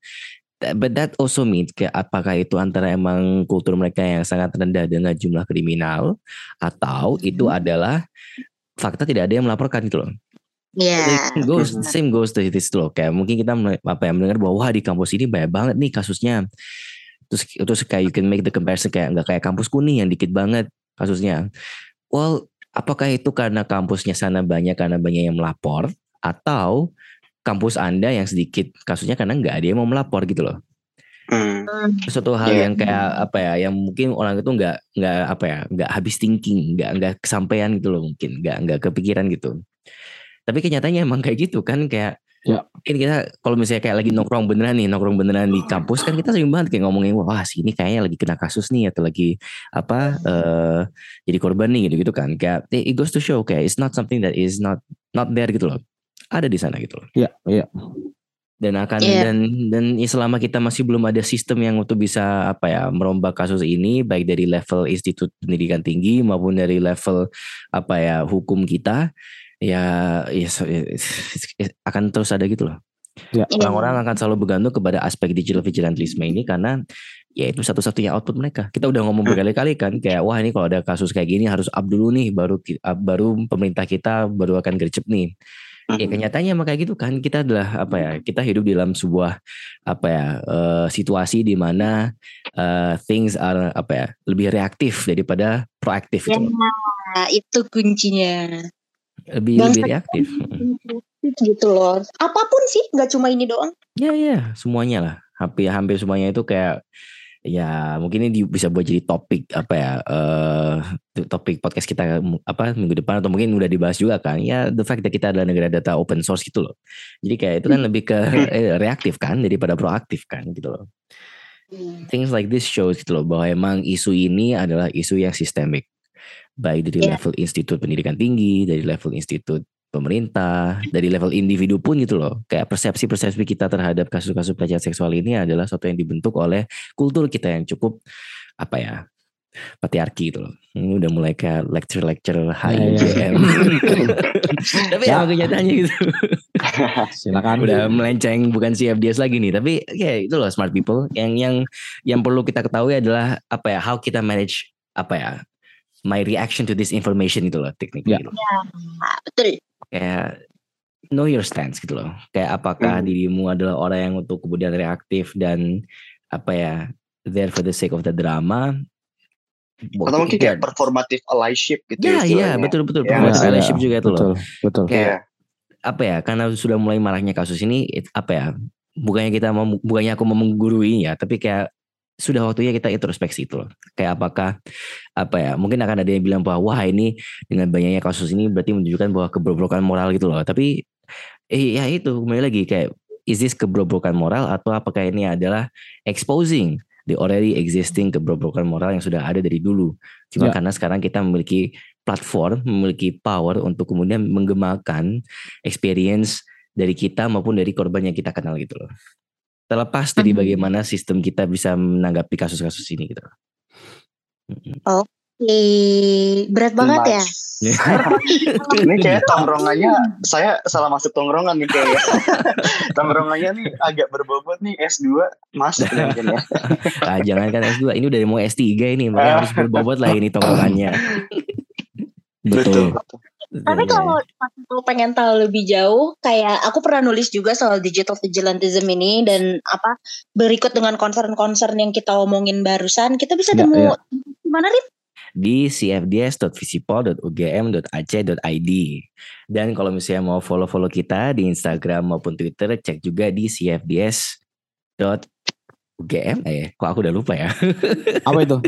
But that also means kayak apakah itu antara emang kultur mereka yang sangat rendah dengan jumlah kriminal atau itu Hmm. adalah fakta tidak ada yang melaporkan gitu loh. Iya. Same goes, same goes to this loh. Kayak mungkin kita apa ya mendengar bahwa wah di kampus ini banyak banget nih kasusnya. Terus terus kayak you can make the comparison kayak nggak kayak kampus kuning yang dikit banget kasusnya. Well, apakah itu karena kampusnya sana banyak karena banyak yang melapor atau kampus anda yang sedikit kasusnya karena nggak ada yang mau melapor gitu loh. Hmm. Suatu hal Iya. yang kayak apa ya, yang mungkin orang itu nggak nggak apa ya, nggak habis thinking, nggak nggak kesampaian gitu loh mungkin, nggak nggak kepikiran gitu. Tapi kenyataannya emang kayak gitu kan kayak Ya. mungkin kita kalau misalnya kayak lagi nongkrong beneran nih, nongkrong beneran di kampus kan kita sering banget kayak ngomongin wah sini kayaknya lagi kena kasus nih atau lagi apa eh jadi korban nih gitu gitu kan. Kayak it goes to show kayak it's not something that is not not there gitu loh. Ada di sana gitu loh Iya, iya. dan akan Iya. dan dan selama kita masih belum ada sistem yang untuk bisa apa ya merombak kasus ini baik dari level institut pendidikan tinggi maupun dari level apa ya hukum kita ya, ya so- ya, akan terus ada gitu loh Ya. Iya. orang-orang akan selalu bergantung kepada aspek digital vigilantisme ini karena ya itu satu-satunya output mereka kita udah ngomong berkali-kali kan kayak wah ini kalau ada kasus kayak gini harus up dulu nih baru baru pemerintah kita baru akan gercep nih Ya kenyataannya emang kayak gitu kan kita adalah apa ya kita hidup di dalam sebuah apa ya eh, situasi di mana eh, things are apa ya lebih reaktif daripada proaktif Ya, loh. itu kuncinya. lebih Bangsa- lebih reaktif. gitu loh. Apa pun sih, nggak cuma ini doang. Ya ya semuanya lah hampir hampir semuanya itu kayak ya mungkin ini bisa buat jadi topik apa ya eh topik podcast kita apa minggu depan atau mungkin udah dibahas juga kan. Ya the fact that kita adalah negara data open source gitu loh. Jadi kayak itu kan lebih ke eh, reaktif kan daripada proaktif kan gitu loh. Things like this shows gitu loh bahwa emang isu ini adalah isu yang sistemik. Baik dari Yeah. level institut pendidikan tinggi dari level institut pemerintah dari level individu pun gitu loh kayak persepsi-persepsi kita terhadap kasus-kasus pelecehan seksual ini adalah sesuatu yang dibentuk oleh kultur kita yang cukup apa ya patriarki gitu loh ini udah mulai kayak lecture-lecture Ya, HIJM tapi Ya. emang kenyataannya gitu Silakan. udah melenceng bukan CFDS lagi nih tapi ya itu loh smart people yang yang yang perlu kita ketahui adalah apa ya how kita manage apa ya my reaction to this information itu loh tekniknya Ya. gitu. Nah, betul. Kayak know your stance gitu loh kayak apakah Hmm. dirimu adalah orang yang untuk kemudian reaktif dan apa ya there for the sake of the drama Atau mungkin kayak performative allyship gitu ya iya istilahnya. betul betul Ya, performance ya, relationship juga itu loh Betul, betul. Kayak- Iya. apa ya karena sudah mulai maraknya kasus ini it- apa ya bukannya kita mau bukannya aku mau menggurui ya tapi kayak sudah waktunya kita introspeksi itu loh kayak apakah apa ya mungkin akan ada yang bilang bahwa wah ini dengan banyaknya kasus ini berarti menunjukkan bahwa keberbrokan moral gitu loh tapi eh, ya itu kembali lagi kayak is this keberbrokan moral atau apakah ini adalah exposing the already existing keberbrokan moral yang sudah ada dari dulu cuma Ya. karena sekarang kita memiliki platform memiliki power untuk kemudian menggemakan experience dari kita maupun dari korban yang kita kenal gitu loh. Terlepas dari Hmm. bagaimana sistem kita bisa menanggapi kasus-kasus ini gitu. loh. Mm-mm. Oke, berat banget ya. ini kayak tongkrongannya saya salah masuk tongkrongan nih kayaknya. tongkrongannya nih agak berbobot nih S2 masuk mungkin ya. ah, jangan kan S2, ini udah mau S3 ini, makanya harus berbobot lah ini tongkrongannya. betul. betul. Tapi kalau aku pengen tahu lebih jauh, kayak aku pernah nulis juga soal digital vigilantism ini dan apa berikut dengan concern-concern yang kita omongin barusan, kita bisa ya, temu ya. mana Rip? di cfds.visipol.ugm.ac.id dan kalau misalnya mau follow-follow kita di Instagram maupun Twitter cek juga di cfds UGM eh kok aku udah lupa ya? Apa itu?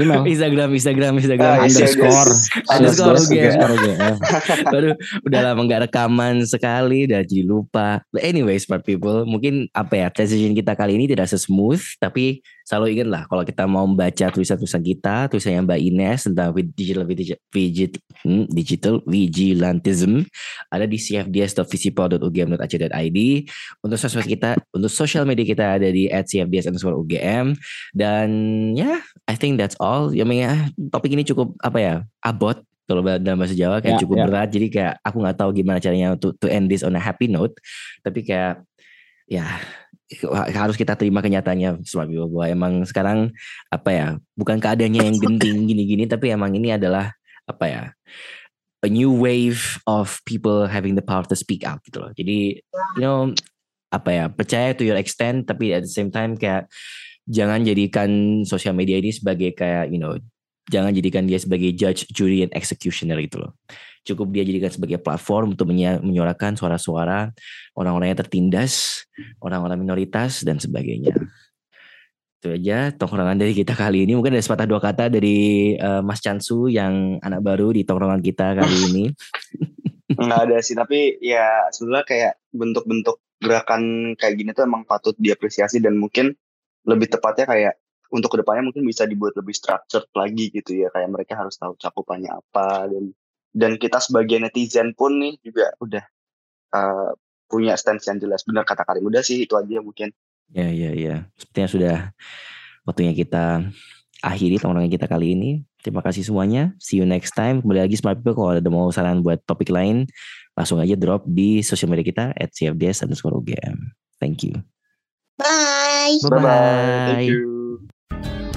Email? Instagram Instagram Instagram. Uh, underscore. Underscore UGM baru udah lama nggak rekaman sekali udah jadi lupa But anyway smart people mungkin apa ya transition kita kali ini tidak sesmooth tapi selalu ingat lah kalau kita mau membaca tulisan-tulisan kita, tulisannya Mbak Ines tentang digital vigil, hmm, digital vigilantism ada di cfds.visipol.ugm.ac.id. Untuk sosial kita, untuk sosial media kita ada di @cfds_ugm dan ya, yeah, I think that's all. Ya, ya topik ini cukup apa ya abot kalau dalam bahasa Jawa kayak yeah, cukup yeah. berat jadi kayak aku nggak tahu gimana caranya untuk to end this on a happy note tapi kayak ya harus kita terima kenyataannya Smart People bahwa emang sekarang apa ya bukan keadaannya yang genting gini-gini tapi emang ini adalah apa ya a new wave of people having the power to speak out gitu loh jadi you know apa ya percaya to your extent tapi at the same time kayak jangan jadikan sosial media ini sebagai kayak you know jangan jadikan dia sebagai judge, jury, and executioner gitu loh. Cukup dia jadikan sebagai platform untuk menyuarakan suara-suara orang-orang yang tertindas, orang-orang minoritas, dan sebagainya. Itu aja tongkrongan dari kita kali ini. Mungkin ada sepatah dua kata dari uh, Mas Chansu yang anak baru di tongkrongan kita kali ini. Enggak ada sih, tapi ya sebenarnya kayak bentuk-bentuk gerakan kayak gini tuh emang patut diapresiasi dan mungkin lebih tepatnya kayak untuk ke depannya mungkin bisa dibuat lebih structured lagi gitu ya kayak mereka harus tahu cakupannya apa dan dan kita sebagai netizen pun nih juga udah uh, punya stance yang jelas. Benar kata Karim. Udah sih itu aja mungkin. Ya ya ya. Sepertinya sudah waktunya kita akhiri tongkrongan kita kali ini. Terima kasih semuanya. See you next time. Kembali lagi smart people kalau ada mau saran buat topik lain langsung aja drop di sosial media kita at cfds underscore UGM thank you. Bye. Bye, -bye. thank you